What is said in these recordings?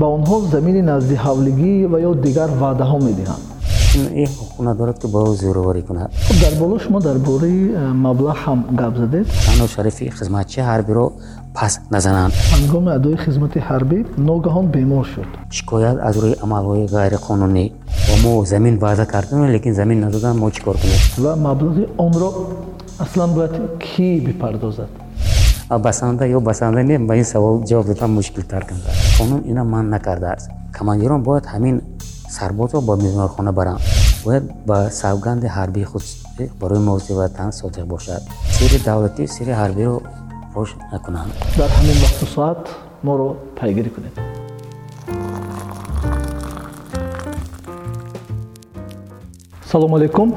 ба онҳо замини назди ҳавлигӣ ва ё дигар ваъдаҳо медиҳанд. ин ҳуқуқ надорад ки ба ӯ зӯроварӣ кунад. Хуб дар боло шумо дар бораи э, маблағ ҳам гап задед. Танҳо шарифи хизматчи ҳарбиро паст назананд. Ҳангоми адои хизмати ҳарбӣ ногаҳон бемор шуд. Шикоят аз рӯи амалҳои ғайриқонунӣ. Ва мо замин ваъда кардану лекин замин надодан мо чӣ кор кунем? Ва маблағи онро аслан бояд кӣ бипардозад? Басанда ё басанда не ба ин савол ҷавоб додан мушкилтар гардад қонун ина манъ накардааст. Командирон бояд ҳамин сарбозро ба меҳмонхона баранд бояд ба савганди ҳарбии худ барои муҳофизати ватан содиқ бошад. Сирри давлатӣ сирри ҳарбиро фош накунанд. Дар ҳамин вақту соат моро пайгирӣ кунед. Салому алайкум.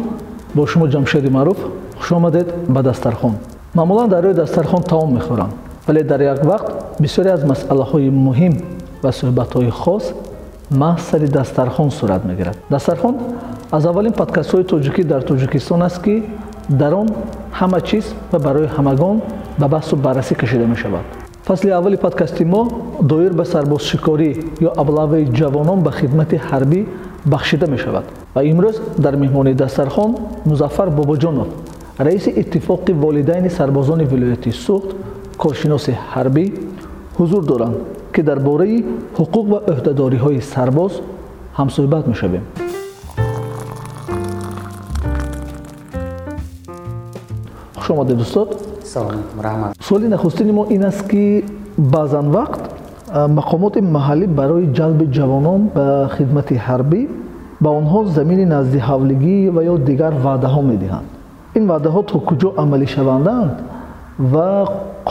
Бо шумо ҷамшеди маъруф хушомадед ба дастархон. Маъмулан дар рӯи дастархон таом мехӯрам вале дар як вақт бисёре аз масъалаҳои муҳим ва суҳбатҳои хос маҳз сари дастархон сурат мегирад. Дастархон аз аввалин подкастҳои тоҷикӣ дар тоҷикистон аст ки дар он ҳама чиз ва барои ҳамагон ба баҳсу баррасӣ кашида мешавад. Фасли аввали подкасти мо доир ба сарбозшикорӣ ё аблаваи ҷавонон ба хидмати ҳарбӣ бахшида мешавад. Ва имрӯз дар меҳмонии дастархон музаффар бобоҷонов раиси иттифоқи волидайни сарбозони вилояти суғд коршиноси ҳарбӣ ҳузур доранд ки дар бораи ҳуқуқ ва ӯҳдадориҳои сарбоз ҳамсӯҳбат мешавем. Хушомадед устод суоли нахустини мо ин аст ки баъзан вақт мақомоти маҳаллӣ барои ҷалби ҷавонон ба хидмати ҳарбӣ ба онҳо замини назди ҳавлигӣ ва ё дигар ваъдаҳо медиҳанд. Ин ваъдаҳо то куҷо амалӣ шаванданд ва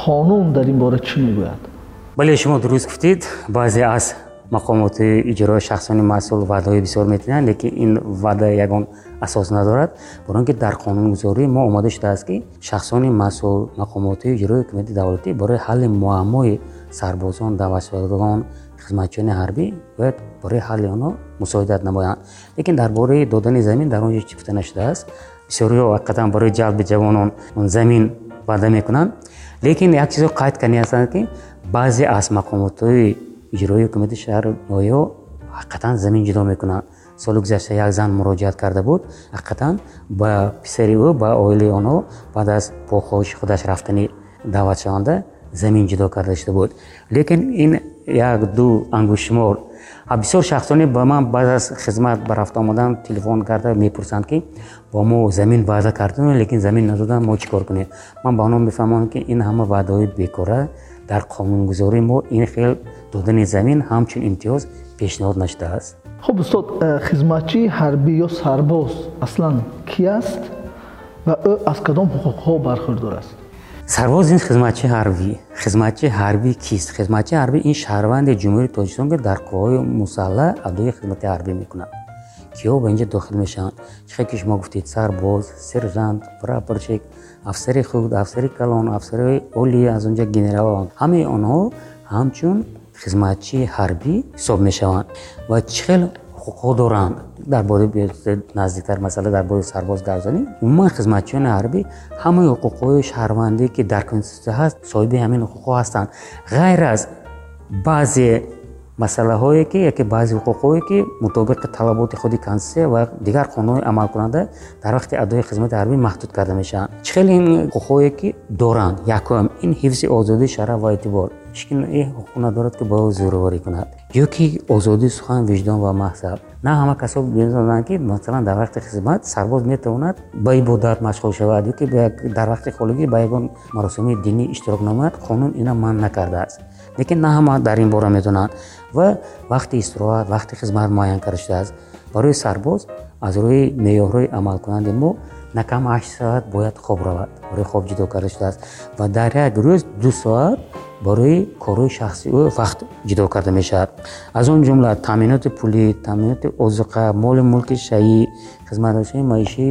қонун дар ин бора чӣ мегӯяд бале шумо дуруст гуфтед баъзе аз мақомоти иҷрои шахсони масъул ваъдаҳои бисёр метиҳанд лекин ин ваъда ягон асос надорад. Баро ин ки дар қонунгузорӣ мо омода шудааст ки шахсони масъул мақомоти иҷрои ҳукумати давлатӣ барои ҳалли муаммои сарбозон даватшудагон хизматчиёни ҳарбӣ бояд барои ҳалли онҳо мусоидат намоянд. Лекин дар бораи додани замин дар он ҷо чӣ гуфта нашудааст? Бисёриҳо ҳақиқатан барои ҷалби ҷавонон замин ваъда мекунанд. Лекин як чизро қайд карни ҳастанд ки баъзе аз мақомотҳои иҷрои ҳукумати шаҳр ноё ҳақиқатан замин ҷудо мекунанд соли гузашта як зан муроҷиат карда буд. Ҳақиқатан ба писари ӯ ба оилаи онҳо баъд аз бо хоҳиши худаш рафтани даъватшаванда замин ҷудо карда шуда буд. Лекин ин як ду ангушшумор бисёр шахсоне ба ман баъд аз хизмат ба рафта омадан телефон карда мепурсанд ки бо мо замин ваъда кардем лекин замин надодан мо чӣ кор кунем? Ман ба онҳо мефаҳмонам ки ин ҳама ваъдаҳои бекора дар қонунгузории мо ин хел додани замин ҳамчун имтиёз пешниҳод нашудааст хуб устод э, хизматчии ҳарбӣ ё сарбоз аслан кӣ аст ва ӯ аз кадом ҳуқуқҳо бархӯрдор аст? Сарбоз ин хизматчии ҳарбӣ. Хизматчии ҳарбӣ кист? Хизматчии ҳарбӣ ин шаҳрванди ҷумҳурии тоҷикистон ки дар қувваҳои мусаллаҳ адои хизмати ҳарбӣ мекунад. Киё ба инҷо дохил мешаванд? Чихе ки шумо гуфтед? Сарбоз сержант прапорчик афсари худ афсари калон афсари оли аз онҷа генералон ҳамаи онҳо ҳамчун хизматчии ҳарбӣ ҳисоб мешаванд ва чӣ хел ҳуқуқҳо доранд. Дар бораи наздиктар масъала дар бораи сарбоз гап занем умуман хизматчиёни ҳарбӣ ҳамаи ҳуқуқҳои шаҳрвандӣ ки дар конститутсия ҳаст соҳиби ҳамин ҳуқуқҳо ҳастанд. Ғайр аз баъзе масъалаҳое ки яке баъзе ҳуқуқҳое ки мутобиқи талаботи худи конститутсия ва дигар қонунҳои амалкунанда дар вақти адои хизмати ҳарбӣ маҳдуд карда мешаванд. Чӣ хел ин ҳуқуқҳое ки доранд? Якум ин ҳифзи озодии шараф ва эътибор. Ҳичкин э ҳуқуқ надорад ки ба ӯ зӯроварӣ кунад. Ё ки озодии сухан виҷдон ва маҳзаб на ҳама касо бидонанд ки масалан дар вақти хизмат сарбоз метавонад ба ибодат машғул шавад ё ки дар вақти холигӣ ба ягон маросими динӣ иштирок намояд қонун ина манъ накардааст. Лекин на ҳама дар ин бора медонанд ва вақти истироҳат вақти хизмат муайян карда шудааст барои сарбоз аз рӯи меъёрҳои амалкунанди мо накам ҳашт соат бояд хоб равад барои хоб ҷудо карда шудааст ва дар як рӯз ду соат барои корҳои шахси ӯ вақт ҷудо карда мешавад аз он ҷумла таъминоти пулӣ таъминоти озуқа моли мулки шаҳӣ хизматношии маишӣ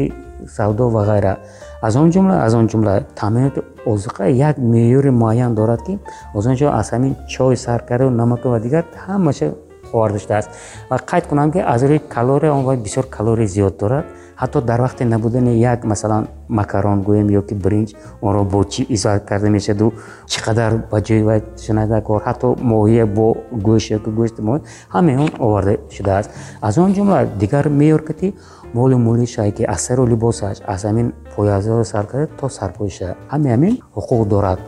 савдо ва ғайра аз он ҷумла аз он ҷумла таъминоти озуқа як меъёри муайян дорад ки аз он ҷо аз ҳамин чой саркару намаку ва дигар ҳамаша оварда шудааст ва қайд кунам ки аз рӯи калория он бисёр калория зиёд дорад ҳатто дар вақте набудани як масалан макарон гӯем ёки бринҷ онро бо чӣ изоат карда мешаду чӣ қадар ба ҷои вай шунада кор ҳатто моҳия бо гӯшт ёки гӯшти моҳӣ ҳамаи он оварда шудааст аз он ҷумла дигар меёр моли мулишае ки аз сару либосаш аз ҳамин поязаро сар карда то сарпоиша. Ҳамаи ҳамин ҳуқуқ дорад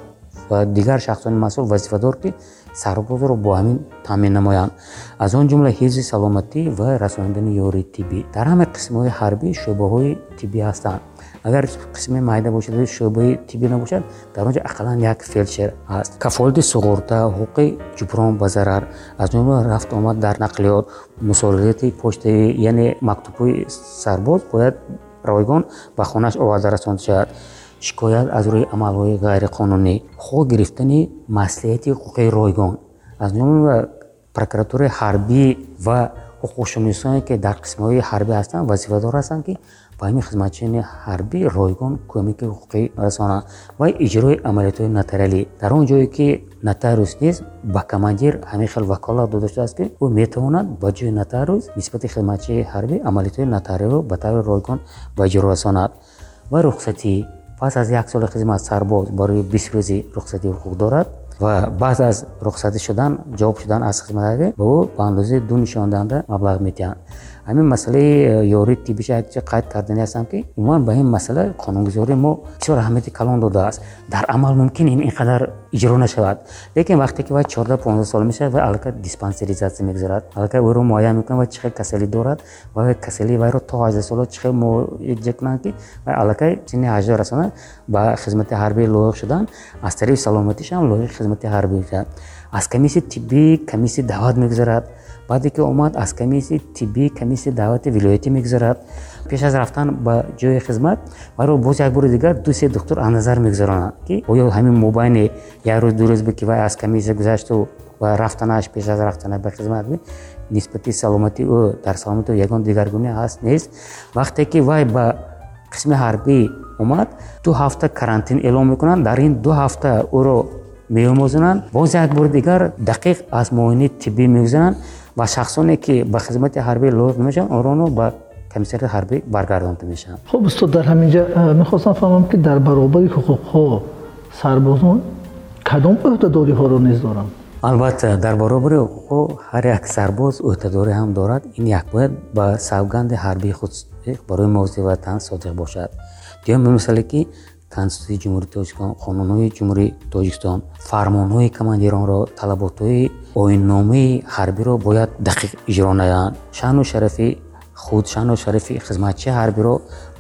ва дигар шахсони масъул вазифадор ки сарбозро бо ҳамин таъмин намоянд. Аз он ҷумла ҳифзи саломатӣ ва расонидани ёрии тиббӣ. Дар ҳама қисмҳои ҳарбӣ шӯъбаҳои тиббӣ ҳастанд. Агар қисми майда бошад шӯъбаи тиббӣ набошад дар он ҷо ақаллан як фелшер ҳаст. Кафолати суғурта ҳуқуқи ҷуброн ба зарар. Аз ҷумла рафт омад дар нақлиёт. Мусолидати почтаи яъне мактубҳои сарбоз бояд ройгон ба хонааш оварда расонда шавад шикоят аз рӯи амалҳои ғайриқонунӣ. Хо гирифтани маслиҳати ҳуқуқи ройгон. Аз ҷумла прокуратураи ҳарбӣ ва ҳуқуқшуносоне ки дар қисмҳои ҳарбӣ ҳастанд вазифадор ҳастанд ки ба ҳамин хизматчиёни ҳарбӣ ройгон кӯмаки ҳуқуқӣ расонанд ва иҷрои амалиётҳои нотариалӣ дар он ҷое ки нотариус низ ба командир ҳамин хел ваколат дода шудааст ки ӯ метавонад ба ҷои нотариус нисбати хизматчии ҳарбӣ амалиётҳои нотариалиро ба таври ройгон ба иҷро расонад. Ва рухсатӣ пас аз як соли хизмат сарбоз барои бист рӯзи рухсатӣ ҳуқуқ дорад ва баъд аз рухсатӣ шудан ҷавоб шудан аз хизмат ба ӯ ба андозаи ду нишондиҳанда маблағ медиҳанд ҳамин масъалаи э, ёрии тиббиша якча қайд кардани ҳастам ки умуман ба ин масъала қонунгузорӣ мо бисёр аҳамияти калон додааст. Дар амал мумкин ин инқадар иҷро нашавад. Лекин вақте ки вай чорда понздаҳ сол мешавад вай аллакай диспансеризатсия мегузарад. Аллакай ӯро муайян мекунад вай чӣ хел касалӣ дорад ва касалии вайро то ҳаждаҳ сола чӣ хел муоҷа кунанд ки вай аллакай синни ҳаждаҳ расонад ба хизмати ҳарбӣ лоиқ шудан. Аз тариқи саломатишам лоиқи хизмати ҳарбӣ шуд аз комиссияи тиббӣ комиссияи даъват мегузарад баъде ки омад аз комиссияи тиббӣ комиссияи даъвати вилоятӣ мегузарад пеш аз рафтан ба ҷои хизмат вайро боз як бори дигар ду се доктор аз назар мегузаронад ки оё ҳамин мобайни як рӯз ду рӯз ки вай аз комиссия гузашту ва рафтанаш пеш аз рафтана ба хизмат нисбати саломатии ӯ дар саломати ӯ ягон дигаргуна ҳаст нест. Вақте ки вай ба қисми ҳарбӣ омад ду ҳафта карантин эълон мекунанд дар ин ду ҳафта ӯро меомӯзонанд. Боз як бори дигар дақиқ аз муоини тиббӣ мегузаранд ва шахсоне ки ба хизмати ҳарбӣ лоиқ намешаванд онро ба комиссарияти ҳарбӣ баргардонда мешаванд хуб устод дар ҳаминҷа э, мехостам фаҳмам ки дар баробари ҳуқуқҳо сарбозон кадом ӯҳдадориҳоро низ доранд албатта дар баробари ҳуқуқҳо ҳар як сарбоз ӯҳдадорӣ ҳам дорад. Ин як бояд ба савганди ҳарбии худ барои муҳофизати ватан содиқ бошад. Дуюм бимисале ки конститутсияи ҷумҳурии тоҷикистон қонунҳои ҷумҳурии тоҷикистон фармонҳои командиронро талаботҳои оинномаи ҳарбиро бояд дақиқ иҷро намоянд шаъну шарафи худ шаъну шарафи хизматчии ҳарбиро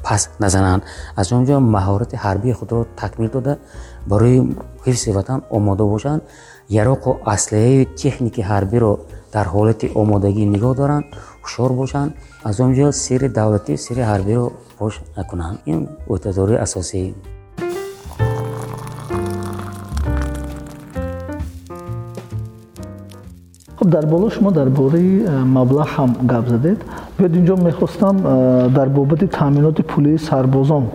паст назананд. Аз он ҷо маҳорати ҳарбии худро такмил дода барои ҳифзи ватан омода бошанд. Яроқу аслиҳаи техники ҳарбиро дар ҳолати омодагӣ нигоҳ доранд ҳушёр бошанд. Аз он ҷо сирри давлатӣ сирри ҳарбиро бош накунанд. Ин ӯҳдадории асосӣ хуб дар боло шумо дар бораи э, маблағ ҳам гап задед. Биёд инҷо мехостам э, дар бобати таъминоти пулии сарбозон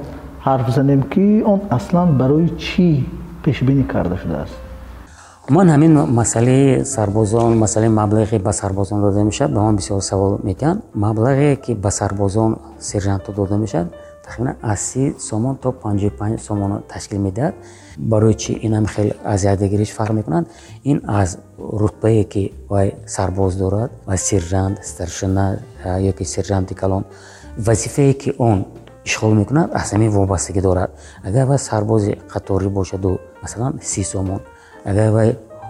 ҳарф занем ки он аслан барои чӣ пешбинӣ карда шудааст? Ман ҳамин масъалаи сарбозон масъалаи маблағе ба сарбозон дода мешавад. Ба ман бисёр савол мекунанд маблағе ки ба сарбозон сержантҳо дода мешавад тахминан аз си сомон то панҷои панҷ сомонро ташкил медиҳад. Барои чи инам хел азиятдагириш фарқ мекунад. Ин аз рутбае ки вай сарбоз дорад ва сержант старшина ёки сержанти калон. Вазифае ки он ишғол мекунад аз ҳамин вобастагӣ дорад. Агар вай сарбози қаторӣ бошаду масалан си сомон агар вай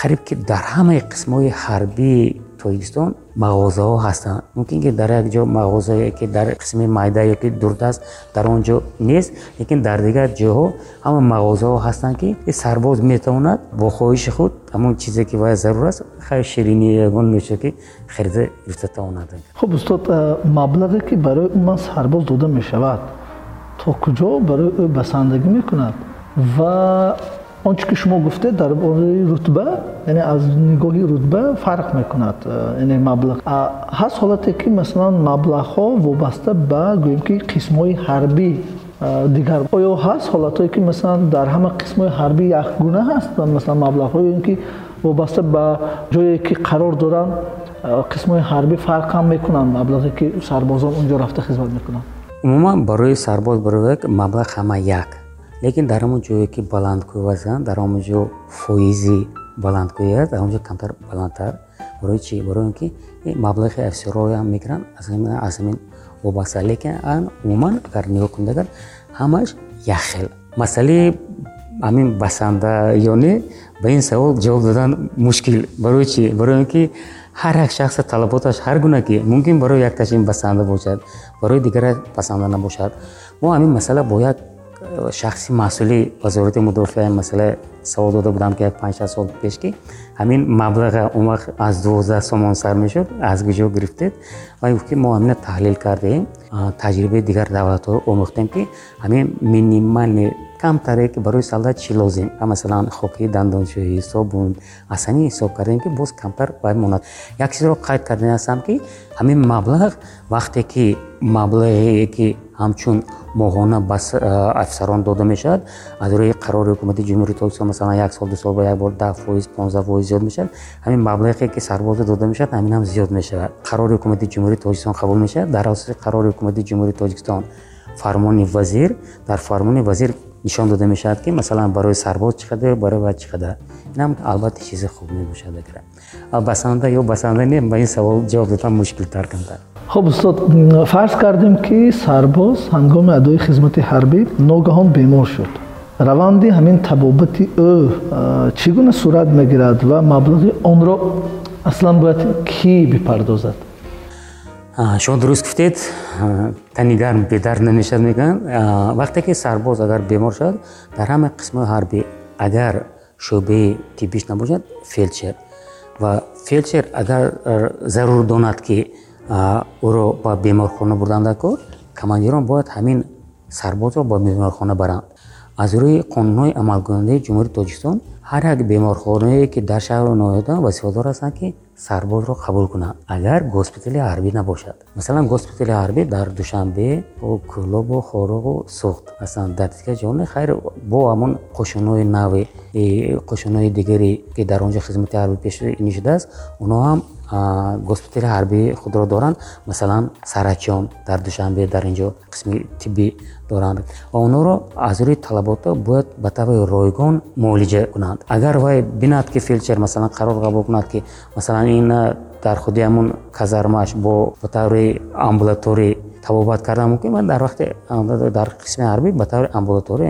қариб ки дар ҳамаи қисмҳои ҳарбии тоҷикистон мағозаҳо ҳастанд. Мумкин ки дар як ҷо мағозае ки дар қисми майда ёки дурдаст дар он ҷо нест лекин дар дигар ҷоҳо ҳама мағозаҳо ҳастанд ки сарбоз метавонад бо хоҳиши худ. Ҳамон чизе ки вай зарур аст хай ширинӣ ягон нӯша ки харида гирифта тавонад. Хуб устод маблағе ки барои умуман сарбоз дода мешавад то куҷо барои ӯ басандагӣ мекунад ва онче ки шумо гуфтед дар бораи рутба яъне аз нигоҳи рутба фарқ мекунад яъне маблағ. Ҳаст ҳолате ки масалан маблағҳо вобаста ба гӯем ки қисмҳои ҳарбӣ дигар. Оё ҳаст ҳолатое ки масалан дар ҳама қисмҳои ҳарбӣ якгуна ҳаст масалан маблағҳое ки вобаста ба ҷое ки қарор доранд қисмҳои ҳарбӣ фарқ ҳам мекунанд маблағе ки сарбозон онҷо рафта хизмат мекунанд. Умуман барои сарбоз барояк маблағ ҳама як лекин дар ҳамон ҷое ки баландкӯи вазан дар ҳамон ҷо фоизи баландкӯи аст дар ҳамон ҷо камтар баландтар. Барои чи барои ин ки маблағи афсироям мегиранд аз ҳамин вобаста. Лекин умуман агар нигоҳ кунед агар ҳамаш якхел масъалаи ҳамин басанда ё не ба ин савол ҷавоб додан мушкил. Барои чи барои ин ки ҳар як шахса талаботаш ҳар гуна ки мумкин барои якташ ин басанда бошад барои дигара пасанда набошад. Мо ҳамин масъала бояд шахси масъули вазорати мудофиа масъала савол дода будам ки як панҷ сол пеш ки ҳамин маблаға он вақт аз дувоздаҳ сомон сар мешуд аз куҷо гирифтед. Ва ки мо ҳамина таҳлил кардем таҷрибаи дигар давлатҳо омӯхтем ки ҳамин минимали камтаре ки барои солдат чӣ лозим? Масалан хокии дандоншӯӣ собун ҳамин ҳисоб кардем ки боз камтар бояд монад. Як чизро қайд карда ҳастам ки ҳамин маблағ вақте ки маблағе ки ҳамчун моҳона ба афсарон дода мешавад аз рӯи қарори ҳукумати ҷумҳурии тоҷикистон масалан як сол ду сол ба як бор даҳ фоиз понздаҳ фоиз зиёд мешавад ҳамин маблағе ки сарбоза дода мешавад ҳамин ҳам зиёд мешавад қарори ҳукумати ҷумҳурии тоҷикистон қабул мешавад дар асоси қарори ҳукумати ҷумҳурии тоҷикистон фармони вазир дар фармони вазир нишон дода мешавад ки масалан барои сарбоз чӣ қадар барои ва чӣ қадар инам албатта чизи хуб мебошад агар басанда ё басанда не ба ин савол ҷавоб додан мушкилтар камтар хуб устод фарз кардем ки сарбоз ҳангоми адои хизмати ҳарбӣ ногаҳон бемор шуд раванди ҳамин табобати ӯ чӣ гуна сурат мегирад ва маблағи онро аслан бояд кӣ бипардозад? Шумо дуруст гуфтед тани гарм бедард намешавад мегӯянд вақте ки сарбоз агар бемор шавад дар ҳама қисмҳои ҳарбӣ агар шӯъбаи тиббиш набошад фелчер. Ва фелчер агар зарур донад ки ӯро ба беморхона бурданда кор командирон бояд ҳамин сарбозро ба беморхона баранд аз рӯи қонунҳои амалкунандаи ҷумҳурии тоҷикистон ҳар як беморхонае ки дар шаҳру ноҳияда вазифадор ҳастанд ки сарбозро қабул кунанд агар госпитали ҳарбӣ набошад масалан госпитали ҳарбӣ дар душанбе кӯлобу хоруғу сӯхт. Ҳастанд дар дигар ҷоне хайр бо ҳамон қошунҳои нави қошунҳои дигаре ки дар он ҷо хизмати ҳарбӣ пешнӣ шудааст онҳо ҳам госпитали ҳарбии худро доранд. Масалан сарачон дар душанбе дар инҷо қисми тиббӣ доранд. Ва онҳоро аз рӯи талабота бояд ба таври ройгон муолиҷа кунанд. Агар вай бинад ки фелчер масалан қарор қабул кунад ки масалан ин дар худи ҳамон казармааш бо ба таври амбулаторӣ табобат кардан мумкин ва дар вақти дар қисми ҳарбӣ ба таври амбулаторӣ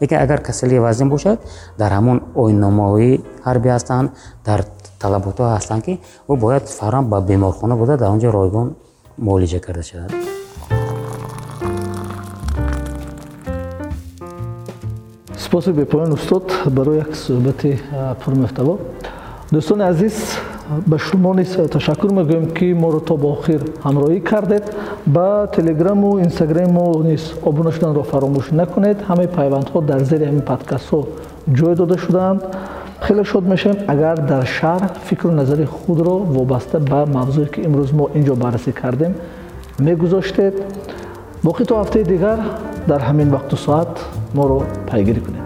лекин агар касали вазин бошад дар ҳамон ойнномаҳои ҳарбӣ ҳастанд дар талаботҳо ҳастанд ки ӯ бояд фавран ба беморхона бурда дар он ҷо ройгон муолиҷа карда шавад. Сипоси бепоён устод барои як суҳбати пурмуҳтаво дӯстони азиз ба шумо низ ташаккур мегӯем ки моро то ба охир ҳамроҳӣ кардед ба телеграму инстаграму низ обуна шуданро фаромӯш накунед. Ҳамаи пайвандҳо дар зери ҳамин подкастҳо ҷой дода шудаанд. Хеле шод мешавем агар дар шарҳ фикру назари худро вобаста ба мавзӯе ки имрӯз мо инҷо баррасӣ кардем мегузоштед. Боқӣ то ҳафтаи дигар дар ҳамин вақту соат моро пайгирӣ кунед